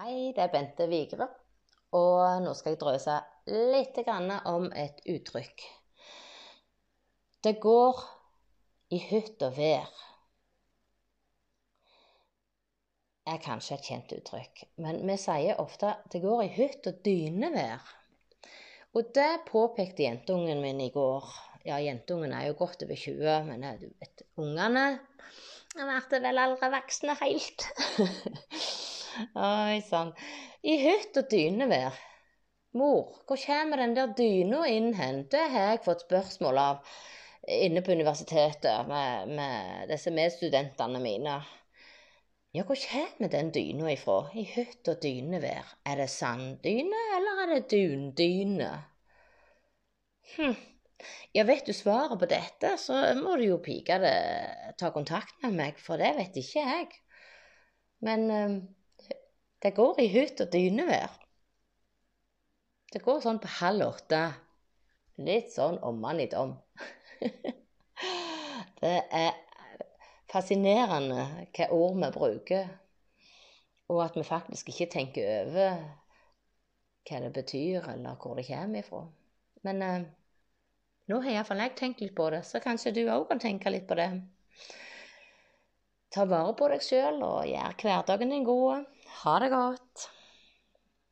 Hei, det er Bente Vigre. Og nå skal jeg drøse litt om et uttrykk. Det går i hytt og vær. er kanskje et kjent uttrykk, men vi sier ofte 'det går i hytt og dynevær'. Og det påpekte jentungen min i går. Ja, jentungen er jo godt over 20, men du vet, ungene ble vel aldri voksne helt. Oi sann. I hytt og dynevær. Mor, hvor kommer den der dyna inn hen? Det har jeg fått spørsmål av inne på universitetet med, med disse medstudentene mine. Ja, hvor kommer den dyna ifra? I hytt og dynevær. Er det sanddyne, eller er det dundyne? Hm. Ja, vet du svaret på dette, så må du jo pike det ta kontakt med meg, for det vet ikke jeg. Men ehm, det går i hytt og dynevær. Det går sånn på halv åtte. Litt sånn ommannitt om. det er fascinerende hva ord vi bruker, og at vi faktisk ikke tenker over hva det betyr, eller hvor det kommer ifra. Men eh, nå har iallfall jeg tenkt litt på det, så kanskje du òg kan tenke litt på det. Ta vare på deg sjøl og gjør hverdagen din god. Ha det godt.